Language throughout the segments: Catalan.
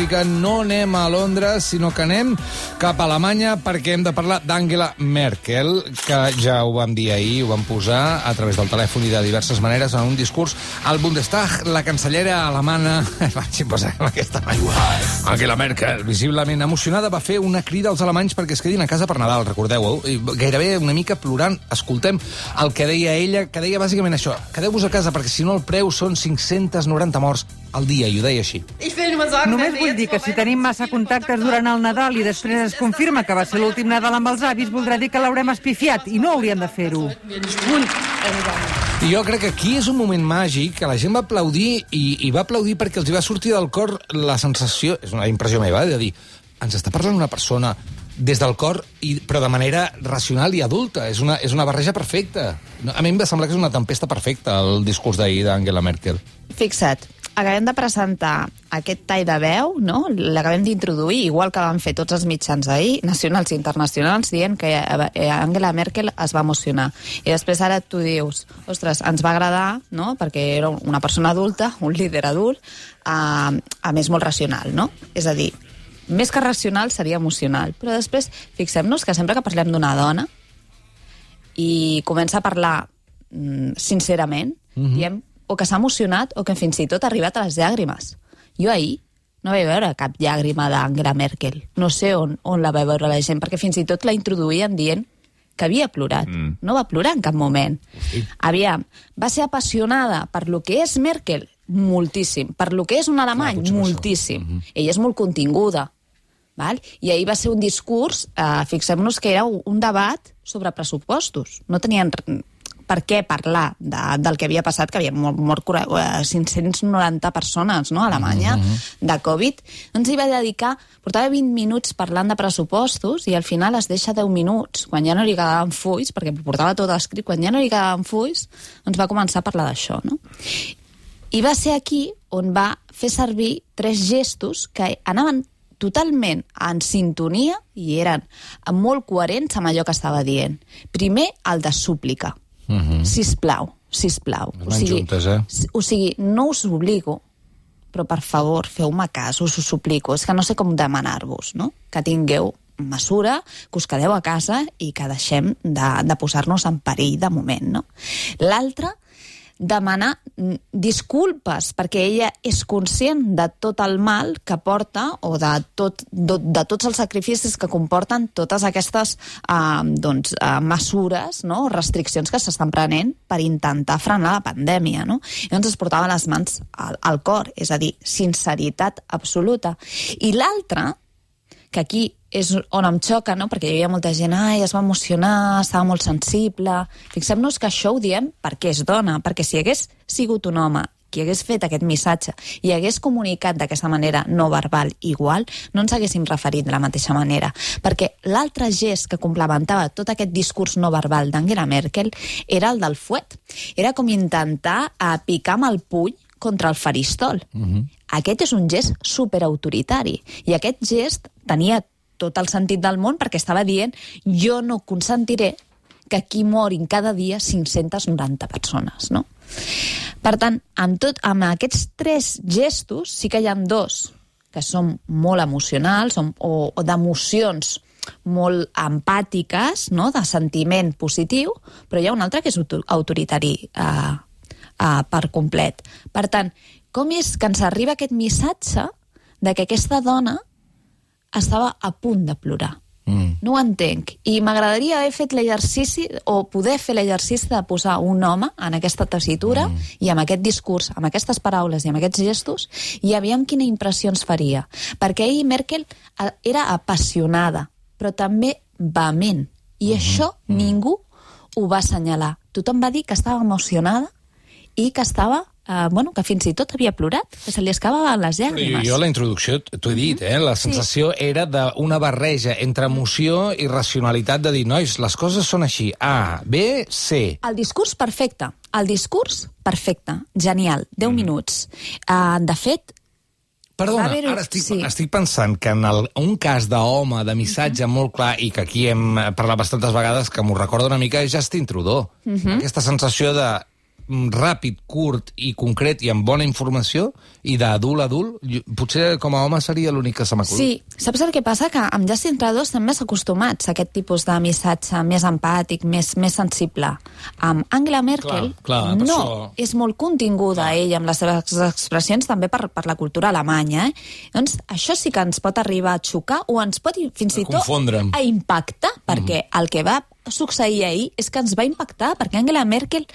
Àfrica, no anem a Londres, sinó que anem cap a Alemanya perquè hem de parlar d'Angela Merkel, que ja ho vam dir ahir, ho vam posar a través del telèfon i de diverses maneres en un discurs al Bundestag. La cancellera alemana, vaig posar aquesta Angela Merkel, visiblement emocionada, va fer una crida als alemanys perquè es quedin a casa per Nadal, recordeu-ho, gairebé una mica plorant. Escoltem el que deia ella, que deia bàsicament això, quedeu-vos a casa perquè si no el preu són 590 morts al dia, i ho deia així. Només vull dir que si tenim massa contactes durant el Nadal i després es confirma que va ser l'últim Nadal amb els avis, voldrà dir que l'haurem espifiat i no hauríem de fer-ho. I jo crec que aquí és un moment màgic que la gent va aplaudir i, i va aplaudir perquè els hi va sortir del cor la sensació, és una impressió meva, eh, de dir, ens està parlant una persona des del cor, i, però de manera racional i adulta. És una, és una barreja perfecta. A mi em va semblar que és una tempesta perfecta el discurs d'ahir d'Angela Merkel. Fixa't, acabem de presentar aquest tall de veu, no? l'acabem d'introduir, igual que van fer tots els mitjans ahir, nacionals i internacionals, dient que eh, Angela Merkel es va emocionar. I després ara tu dius, ostres, ens va agradar, no? perquè era una persona adulta, un líder adult, a, a més molt racional, no? És a dir, més que racional seria emocional. Però després, fixem-nos que sempre que parlem d'una dona i comença a parlar mm, sincerament, mm -hmm. diem o que s'ha emocionat o que fins i tot ha arribat a les llàgrimes. Jo ahir no vaig veure cap llàgrima d'Angela Merkel. No sé on, on la va veure la gent, perquè fins i tot la introduïen dient que havia plorat. Mm. No va plorar en cap moment. Sí. Aviam, va ser apassionada per lo que és Merkel, moltíssim. Per lo que és un alemany, això. moltíssim. Mm -hmm. Ella és molt continguda. Val? I ahir va ser un discurs, eh, fixem-nos que era un debat sobre pressupostos. No tenien per què parlar de, del que havia passat, que havia mort, mort eh, 590 persones no, a Alemanya mm -hmm. de Covid. Doncs hi va dedicar, portava 20 minuts parlant de pressupostos i al final es deixa 10 minuts, quan ja no li quedaven fulls, perquè portava tot escrit, quan ja no li quedaven fulls, doncs va començar a parlar d'això, no? I va ser aquí on va fer servir tres gestos que anaven totalment en sintonia i eren molt coherents amb allò que estava dient. Primer, el de súplica. Mm -hmm. Sisplau, sisplau. Van juntes, eh? o sigui, no us obligo, però per favor, feu-me cas, us ho suplico. És que no sé com demanar-vos, no? Que tingueu mesura, que us quedeu a casa i que deixem de, de posar-nos en perill de moment, no? L'altre, demanar disculpes perquè ella és conscient de tot el mal que porta o de, tot, de, de tots els sacrificis que comporten totes aquestes eh, doncs, eh, mesures no? restriccions que s'estan prenent per intentar frenar la pandèmia. No? I doncs es portava les mans al, al cor, és a dir, sinceritat absoluta. I l'altre, que aquí és on em xoca, no? perquè hi havia molta gent, ai, es va emocionar, estava molt sensible... Fixem-nos que això ho diem perquè és dona, perquè si hagués sigut un home qui hagués fet aquest missatge i hagués comunicat d'aquesta manera no verbal igual, no ens haguéssim referit de la mateixa manera. Perquè l'altre gest que complementava tot aquest discurs no verbal d'Angela Merkel era el del fuet. Era com intentar eh, picar amb el puny contra el faristol. Mm -hmm. Aquest és un gest superautoritari. I aquest gest tenia tot el sentit del món perquè estava dient jo no consentiré que aquí morin cada dia 590 persones, no? Per tant, amb, tot, amb aquests tres gestos sí que hi ha dos que són molt emocionals o, o, o d'emocions molt empàtiques, no? de sentiment positiu, però hi ha un altre que és auto- autoritari eh, eh, per complet. Per tant, com és que ens arriba aquest missatge de que aquesta dona estava a punt de plorar? Mm. No ho entenc. I m'agradaria haver fet l'exercici, o poder fer l'exercici de posar un home en aquesta tessitura mm. i amb aquest discurs, amb aquestes paraules i amb aquests gestos, i aviam quina impressió ens faria. Perquè ahir Merkel eh, era apassionada, però també vehement. I això ningú ho va assenyalar. Tothom va dir que estava emocionada i que estava eh, bueno, que fins i tot havia plorat, que se li escapaven les jo, llàgrimes. jo a la introducció t'ho he dit, eh? La sensació sí. era d'una barreja entre emoció i racionalitat de dir, nois, les coses són així, A, B, C. El discurs perfecte. El discurs perfecte. Genial. 10 mm. minuts. Uh, de fet, Perdona, ara estic, sí. estic pensant que en el, un cas d'home, de missatge uh -huh. molt clar, i que aquí hem parlat bastantes vegades, que m'ho recorda una mica, és Justin Trudeau. Uh -huh. Aquesta sensació de ràpid, curt i concret i amb bona informació, i d'adult a adult, potser com a home seria l'únic que se m'acut. Sí, saps el que passa? Que amb Justin Trudeau estem més acostumats a aquest tipus de missatge més empàtic, més, més sensible. Amb Angela Merkel, Clar, clar, no, això- és molt continguda ella amb les seves expressions, també per, per la cultura alemanya. Eh? Doncs això sí que ens pot arribar a xocar o ens pot fins i tot a impactar, perquè el que va succeir ahir és que ens va impactar, perquè Angela Merkel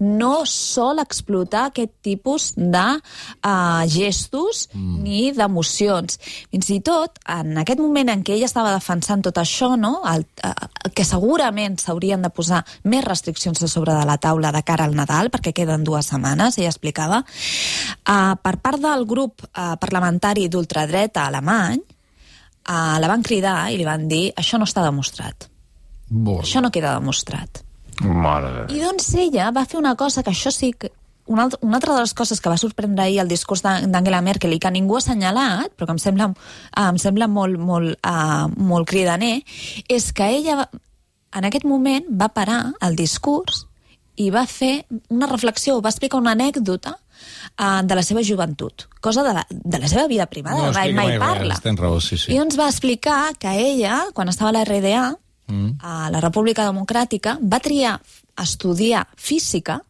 no sol explotar aquest tipus de uh, gestos mm. ni d'emocions. Fins i tot, en aquest moment en què ella estava defensant tot això, no? el, uh, que segurament s'haurien de posar més restriccions a sobre de la taula de cara al Nadal, perquè queden dues setmanes, ella explicava, uh, per part del grup uh, parlamentari d'ultradreta alemany, uh, la van cridar i li van dir això no està demostrat. Bon. Això no queda demostrat. Mare de... I doncs ella va fer una cosa que això sí que una, altra, una altra de les coses que va sorprendre ahir el discurs d'A- d'Angela Merkel i que ningú ha assenyalat, però que em sembla, uh, em sembla molt, molt, uh, molt cridaner, és que ella va- en aquest moment va parar el discurs i va fer una reflexió, va explicar una anècdota uh, de la seva joventut, cosa de la, de la seva vida privada, No mai, mai mai parla. raó, sí, sí. I ens va explicar que ella, quan estava a la RDA, Mm. a la República Democràtica, va triar estudiar física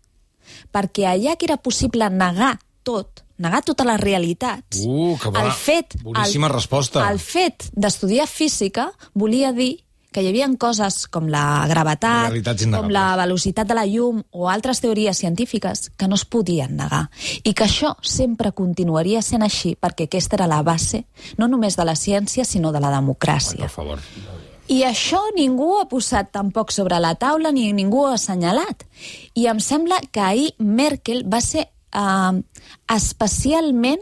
perquè allà que era possible negar tot, negar totes les realitats, Uh, que bona- el fet, boníssima el, resposta. El fet d'estudiar física volia dir que hi havia coses com la gravetat, com la velocitat de la llum o altres teories científiques que no es podien negar. I que això sempre continuaria sent així perquè aquesta era la base no només de la ciència, sinó de la democràcia. Per favor. I això ningú ho ha posat tampoc sobre la taula ni ningú ho ha assenyalat. I em sembla que ahir Merkel va ser uh, especialment...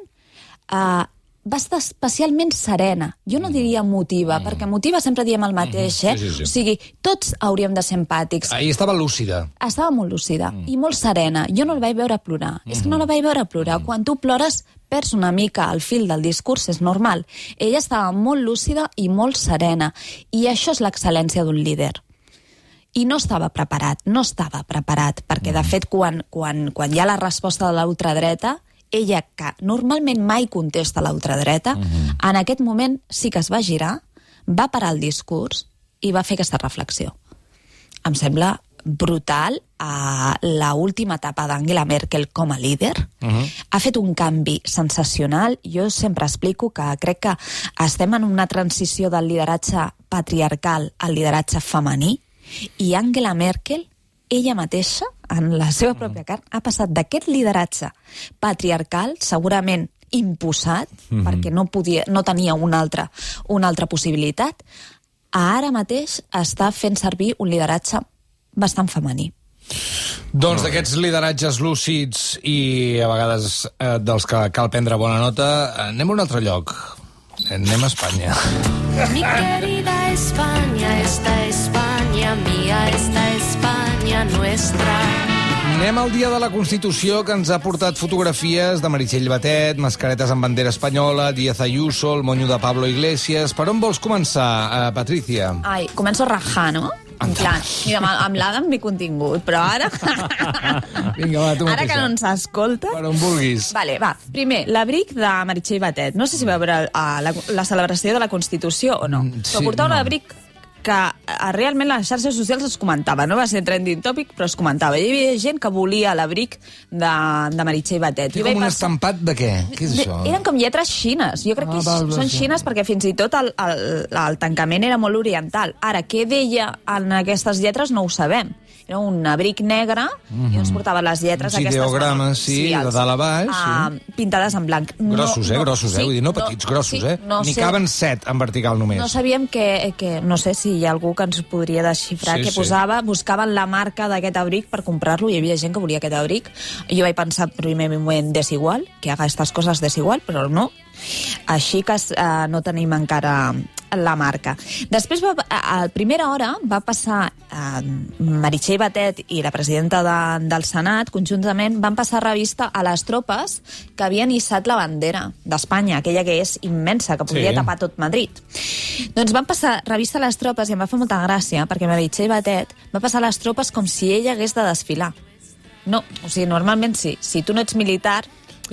Uh, va estar especialment serena. Jo no diria emotiva, mm. perquè emotiva sempre diem el mateix, Mhm. eh? Sí, sí, sí. O sigui, tots hauríem de ser empàtics. Ahir estava lúcida. Estava molt lúcida mm. i molt serena. Jo no la vaig veure plorar. Mm. És que no la vaig veure plorar. Mm. Quan tu plores, perds una mica el fil del discurs, és normal. Ella estava molt lúcida i molt serena. I això és l'excel·lència d'un líder. I no estava preparat, no estava preparat, perquè de fet quan, quan, quan hi ha la resposta de l'ultradreta, ella, que normalment mai contesta a l'ultradreta, en aquest moment sí que es va girar, va parar el discurs i va fer aquesta reflexió em sembla brutal a la última etapa d'Angela Merkel com a líder. Uh -huh. Ha fet un canvi sensacional. Jo sempre explico que crec que estem en una transició del lideratge patriarcal al lideratge femení i Angela Merkel ella mateixa, en la seva pròpia carn, ha passat d'aquest lideratge patriarcal, segurament imposat, mm -hmm. perquè no, podia, no tenia una altra, una altra possibilitat, a ara mateix està fent servir un lideratge bastant femení. Doncs d'aquests lideratges lúcids i a vegades eh, dels que cal prendre bona nota, eh, anem a un altre lloc. Anem a Espanya. Mi querida España, esta España mía, esta España nuestra. Anem al dia de la Constitució, que ens ha portat fotografies de Meritxell Batet, mascaretes amb bandera espanyola, Díaz Ayuso, el monyo de Pablo Iglesias... Per on vols començar, eh, Patricia? Ai, començo a rajar, no? En plan, mira, amb, amb l'Adam m'he contingut, però ara... Vinga, va, tu ara mateixa. que no ens escolta... Per on vulguis. Vale, va. Primer, l'abric de Meritxell Batet. No sé si va veure uh, la, la celebració de la Constitució o no. Mm, sí, però portava no. l'abric que uh, realment les xarxes socials es comentava. No va ser trending topic, però es comentava. Hi havia gent que volia l'abric de, de Meritxell Batet. Vaig com un pensar- estampat de què? Què és de- això? Eren com lletres xines. Jo crec Ah, que val, val, són sí. xines perquè fins i tot el, el, el tancament era molt oriental. Ara, què deia en aquestes lletres no ho sabem. Era un abric negre i ens portava les lletres Uns aquestes... ideogrames, sí, de els- dalt a baix, ah, Pintades en blanc. Grossos, eh? Grossos, eh? Vull dir, no petits, grossos, sí, eh? No N'hi sé, caben set en vertical només. no sabíem que, que... No sé si hi ha algú que ens podria desxifrar Sí, què sí. posava. Buscaven la marca d'aquest abric per comprar-lo. Hi havia gent que volia aquest abric. Jo vaig pensar primer moment desigual, que haga estas coses desigual, però no. Així que eh, no tenim encara la marca. Després, va, a, a primera hora, va passar eh, Meritxell Batet i la presidenta de, del Senat, conjuntament, van passar revista a les tropes que havien hissat la bandera d'Espanya, aquella que és immensa, que podria Sí. tapar tot Madrid. Doncs van passar revista a les tropes i em va fer molta gràcia, perquè Meritxell Batet va passar a les tropes com si ella hagués de desfilar. No, o sigui, normalment sí. Si tu no ets militar,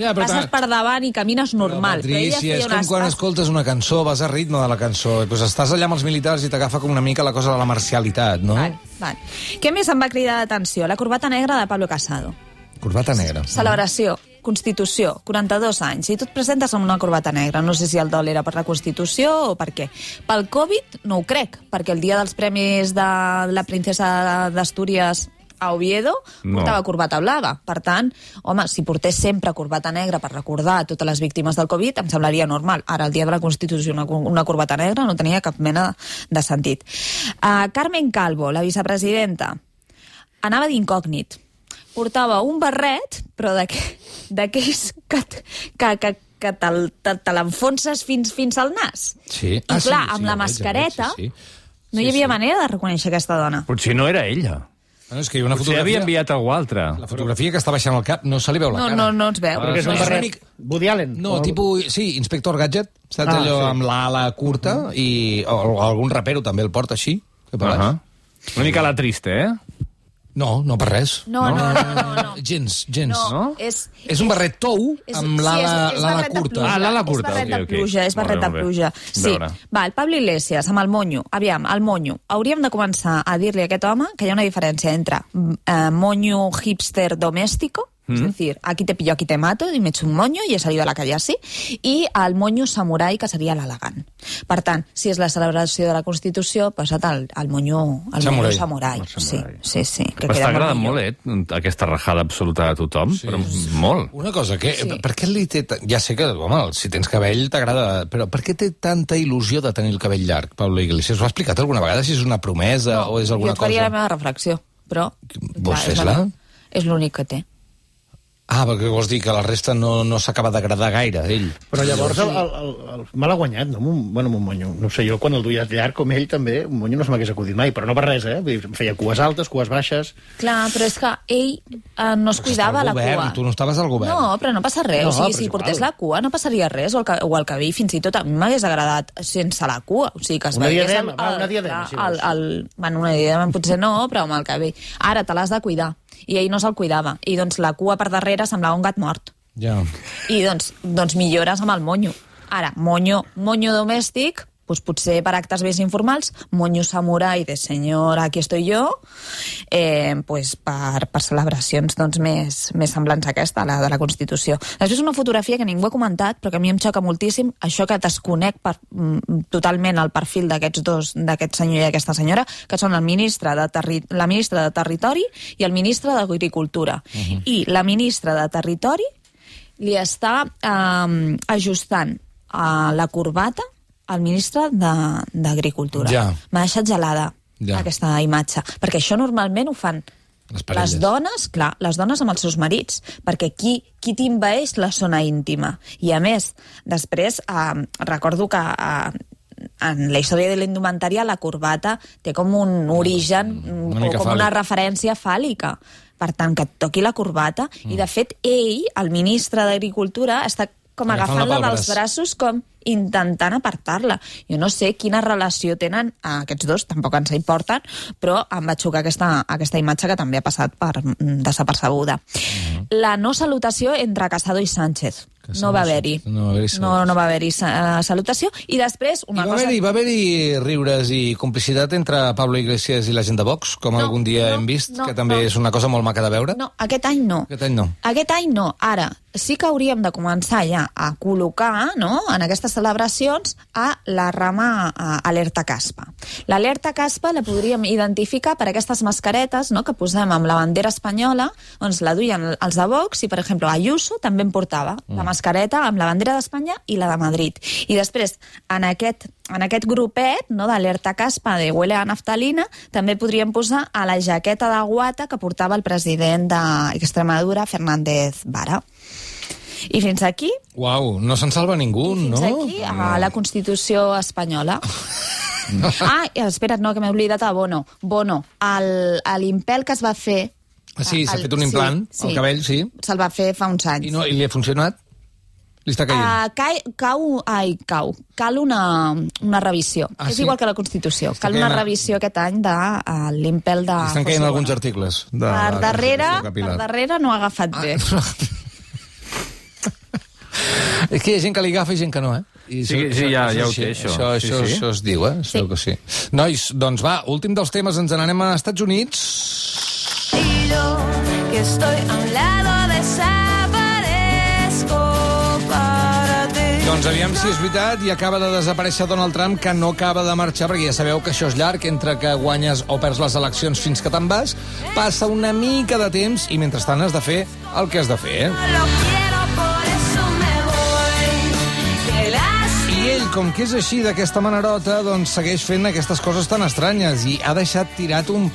Ja, però passes per davant i camines normal. Però, Patricia, feia és com quan pas- escoltes una cançó, vas a ritme de la cançó, i doncs estàs allà amb els militars i t'agafa com una mica la cosa de la marcialitat, no? Val, val. Què més em va cridar l'atenció? La corbata negra de Pablo Casado. Corbata negra. Celebració, Constitució, 42 anys, i tu et presentes amb una corbata negra. No sé si el dol era per la Constitució o per què. Pel Covid no ho crec, perquè el dia dels premis de la princesa d'Astúries a Oviedo No. portava corbata blava. Per tant, home, si portés sempre corbata negra per recordar totes les víctimes del Covid, em semblaria normal. Ara, el dia de la Constitució, una, una corbata negra no tenia cap mena de sentit. Uh, Carmen Calvo, la vicepresidenta, anava d'incògnit. Portava un barret, però d'aqu- d'aquells que, que, que, que te'l- te, te l'enfonses fins, fins al nas. Sí. I clar, sí, amb ja la mascareta veig, sí, sí. no hi havia manera de reconèixer aquesta dona. Potser no era ella. Bueno, és que hi ha una Potser havia fotografia... enviat algú altre. La fotografia que està baixant el cap no se li veu la No, cara. no, no ens veu. Ah, Perquè és un barret... Woody Allen. No, o- tipus, sí, Inspector Gadget, saps Ah, allò sí. amb l'ala curta, i o, o algun rapero també el porta així. Què Uh uh Una mica la triste, eh? No, no per res. No, no, no, no, no. Gens, gens. No, No? és... És un barret tou és- amb sí, l'ala és- és l'ala barret de curta. pluja. Ah, l'ala curta, És barret ok, de pluja, és Molt barret bé, de molt bé. pluja. Sí. Va, el Pablo Iglesias, amb el monyo. Aviam, el monyo. Hauríem de començar a dir-li a aquest home que hi ha una diferència entre eh, monyo hipster doméstico, Mm. es decir, aquí te pillo, aquí te mato, y me echo un moño y he salido a la calle así, i el monyo samurai, que seria l'elegant. Per tant, si és la celebració de la Constitució, posa't el, el monyo, el Samurai. monyo samurai. Sí, sí, sí. Que M'està queda agradant millor. molt, eh? Aquesta rajada absoluta de tothom, sí. però molt. Una cosa, que, Sí. per què li té... Ja sé que, home, si tens cabell t'agrada, però per què té tanta il·lusió de tenir el cabell llarg, Pablo Iglesias? Ho ha explicat alguna vegada, si és una promesa o és alguna jo et faria cosa? la meva reflexió, però... És la- És l'únic que té. Ah, perquè vols dir que la resta no, no s'acaba d'agradar gaire, ell. Però llavors el, el, el, el, me l'ha guanyat, no? Un, bueno, amb un monyo. No sé, jo quan el duia llarg com ell també, un monyo no se m'hagués acudit mai, però no per res, eh? Vull dir, feia cues altes, cues baixes... Clar, però és que ell eh, no es cuidava la govern, cua. Tu no estaves al govern. No, però no passa res. No, o sigui, si és igual. portés la cua no passaria res, o el, o el cabell fins i tot a mi m'hagués agradat sense la cua. O sigui, que es Una veiés... diadema, amb va, el- una diadema, si vols. el, el, bueno, una diadema potser no, però amb el cabell. Ara te l'has de cuidar. I ell no se'l cuidava. I doncs la cua per darrere semblava un gat mort. Ja. I doncs, doncs millores amb el monyo. Ara, monyo, monyo domèstic, doncs potser per actes més informals, monyo samurai de senyor, aquí estoy yo, eh, pues per, per celebracions doncs, més, més semblants a aquesta, la de la Constitució. Després una fotografia que ningú ha comentat, però que a mi em xoca moltíssim, això que desconec per, mm, totalment el perfil d'aquests dos, d'aquest senyor i aquesta senyora, que són el ministre de terri la ministra de Territori i el ministre d'Agricultura. Uh -huh. I la ministra de Territori li està eh, ajustant eh, la corbata al ministre de- d'Agricultura. Ja. M'ha deixat gelada Ja. aquesta imatge, perquè això normalment ho fan Les parelles. les dones, clar, les dones amb els seus marits, perquè qui, qui t'invaeix la zona íntima? I a més, després, eh, recordo que eh, en la història de la indumentària la corbata té com un origen Una o mica com una fàl·lic. referència fàl·lica. Per tant, que et toqui la corbata. Mm. I, de fet, ell, el ministre d'Agricultura, està com Agafant-la dels braç. braços com intentant apartar-la. Jo no sé quina relació tenen aquests dos, tampoc ens importen, però em va xocar aquesta, aquesta imatge que també ha passat per mm, desapercebuda. La no salutació entre Casado i Sánchez. Casado no va i haver-hi. No va haver-hi no, no va haver-hi sa- salutació. I després, I una va cosa... haver-hi va haver riures i complicitat entre Pablo Iglesias i la gent de Vox, com No, algun dia no, hem vist, no, que també no. és una cosa molt maca de veure? No, aquest any no. Aquest any no. Aquest any no. Ara, sí que hauríem de començar ja a col·locar no, en aquestes celebracions a la rama a, alerta caspa. L'alerta caspa la podríem identificar per aquestes mascaretes no, que posem amb la bandera espanyola, doncs la duien els de Vox i, per exemple, Ayuso també en portava mm. la mascareta amb la bandera d'Espanya i la de Madrid. I després, en aquest, en aquest grupet no, d'alerta caspa de huele a naftalina, també podríem posar a la jaqueta de guata que portava el president d'Extremadura, Fernández Vara. I fins aquí, Uau, no se'n salva ningú, fins no? aquí a la Constitució espanyola. ah, espera't, no, que m'he oblidat a Bono. Bono, l'impel que es va fer... Ah, sí, s'ha el- fet un implant al cabell, sí. Se'l va fer fa uns anys. I, no, I li ha funcionat? Li està caient. Uh, cai, cau, ai, cau. Cal una, una revisió. Ah, és sí? igual que la Constitució. Està Cal una revisió aquest any de uh, l'impel de... Li estan caient alguns articles. De Per darrere, per darrere no ha agafat bé. És que hi ha gent que li agafa i gent que no, eh? I Sí, sí, ja- ja ho té, això. Això, Sí, això, sí. això es diu, eh? Sí. que sí. Nois, doncs va, últim dels temes, ens n'anem a Estats Units. Y yo que estoy a un lado desaparezco para ti. Doncs aviam si és veritat i acaba de desaparèixer Donald Trump, que no acaba de marxar, perquè ja sabeu que això és llarg, entre que guanyes o perds les eleccions fins que te'n vas, passa una mica de temps i mentrestant has de fer el que has de fer, eh? Com que és així d'aquesta manerota, doncs segueix fent aquestes coses tan estranyes i ha deixat tirat un,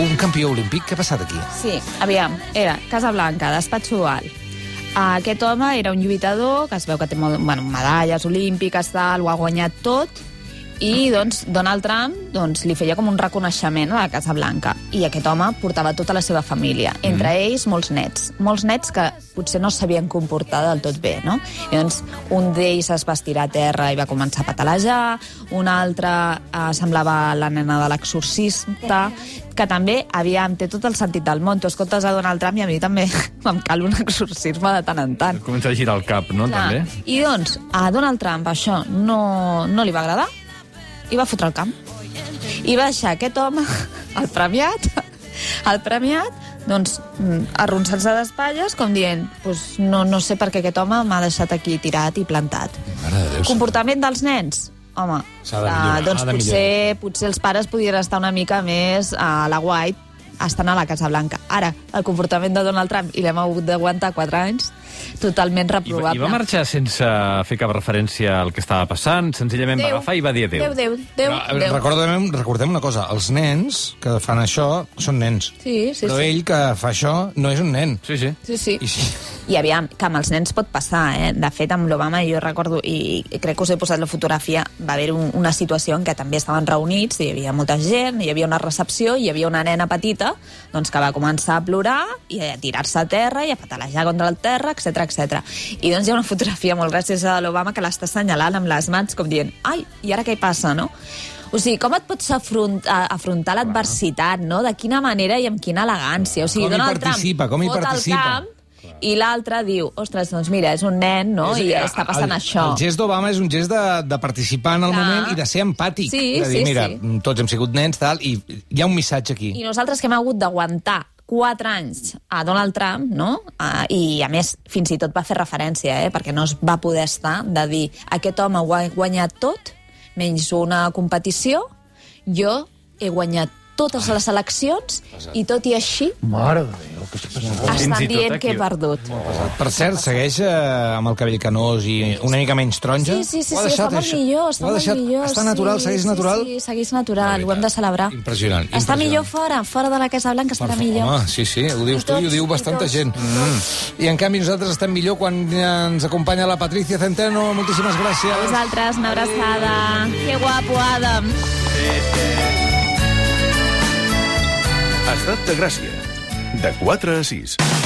un campió olímpic. Què ha passat aquí? Sí, aviam, era Casablanca, despatx oval. Aquest home era un lluitador que es veu que té molt, bueno, medalles olímpiques, tal, ho ha guanyat tot, i doncs, Donald Trump doncs, li feia com un reconeixement a la Casa Blanca. I aquest home portava tota la seva família, entre mm. ells molts nets. Molts nets que potser no sabien comportar del tot bé, no? I doncs un d'ells es va estirar a terra i va començar a patalejar, un altre eh, semblava la nena de l'exorcista, que també, aviam, té tot el sentit del món. Tu escoltes a Donald Trump i a mi també em cal un exorcisme de tant en tant. Comença a girar el cap, no, Clar. també? I doncs, a Donald Trump això no, no li va agradar i va fotre el camp. I va deixar aquest home, el premiat, el premiat, doncs, mm, arronsant-se d'espatlles, com dient, pues, no, no sé per què aquest home m'ha deixat aquí tirat i plantat. Mare de Déu. Comportament dels nens? Home, de millorar, ah, doncs de potser, potser els pares podien estar una mica més a la White estan a la Casa Blanca. Ara, el comportament de Donald Trump, i l'hem hagut d'aguantar 4 anys, totalment I, va- reprovable. I va marxar sense fer cap referència al que estava passant, senzillament va Déu. agafar i va dir adéu. Déu, Déu, Déu, Però, Déu. recordem, recordem una cosa, els nens que fan això són nens. Sí, sí, Però sí. ell que fa això no és un nen. Sí, sí. Sí, sí. I sí. I aviam, que amb els nens pot passar, eh? De fet, amb l'Obama jo recordo, i crec que us he posat la fotografia, va haver un, una situació en què també estaven reunits, hi havia molta gent, hi havia una recepció, hi havia una nena petita doncs, que va començar a plorar i a tirar-se a terra i a patalejar contra el terra, etc etc. I doncs hi ha una fotografia molt graciosa de l'Obama que l'està assenyalant amb les mans com dient, ai, i ara què hi passa, no? O sigui, com et pots afrontar, afrontar l'adversitat, no? De quina manera i amb quina elegància. O sigui, Com hi Donald Trump participa, com hi participa. camp i l'altre diu, ostres, doncs mira, és un nen, no? I està passant el, això. El gest d'Obama és un gest de, de participar en el Clar. moment i de ser empàtic. Sí, de dir, sí, mira, sí. tots hem sigut nens, tal, i hi ha un missatge aquí. I nosaltres que hem hagut d'aguantar 4 anys a Donald Trump, no? Uh, I, a més, fins i tot va fer referència, eh? perquè no es va poder estar de dir aquest home ho ha guanyat tot, menys una competició, jo he guanyat totes les eleccions i tot i així Mare de Déu, que passat. Fins estan i tot dient aquí. que he perdut. Per cert, segueix eh, amb el cabell canós i una mica menys taronja? Sí, sí, sí, Ho ha sí deixat, està molt això? millor, Ho està ha molt deixat, millor. Està natural, sí, segueix sí, natural? Sí, segueix natural, ho hem de celebrar. Impressionant, Està impressionant. millor fora, fora de la Casa Blanca estarà millor. Home, sí, sí, ho dius I tu i ho tots, diu i bastanta tots, gent. Mm. I en canvi nosaltres estem millor quan ens acompanya la Patricia Centeno. Moltíssimes A gràcies. vosaltres, una abraçada. Que guapo, Adam. Estat de Gràcia. De 4 a 6.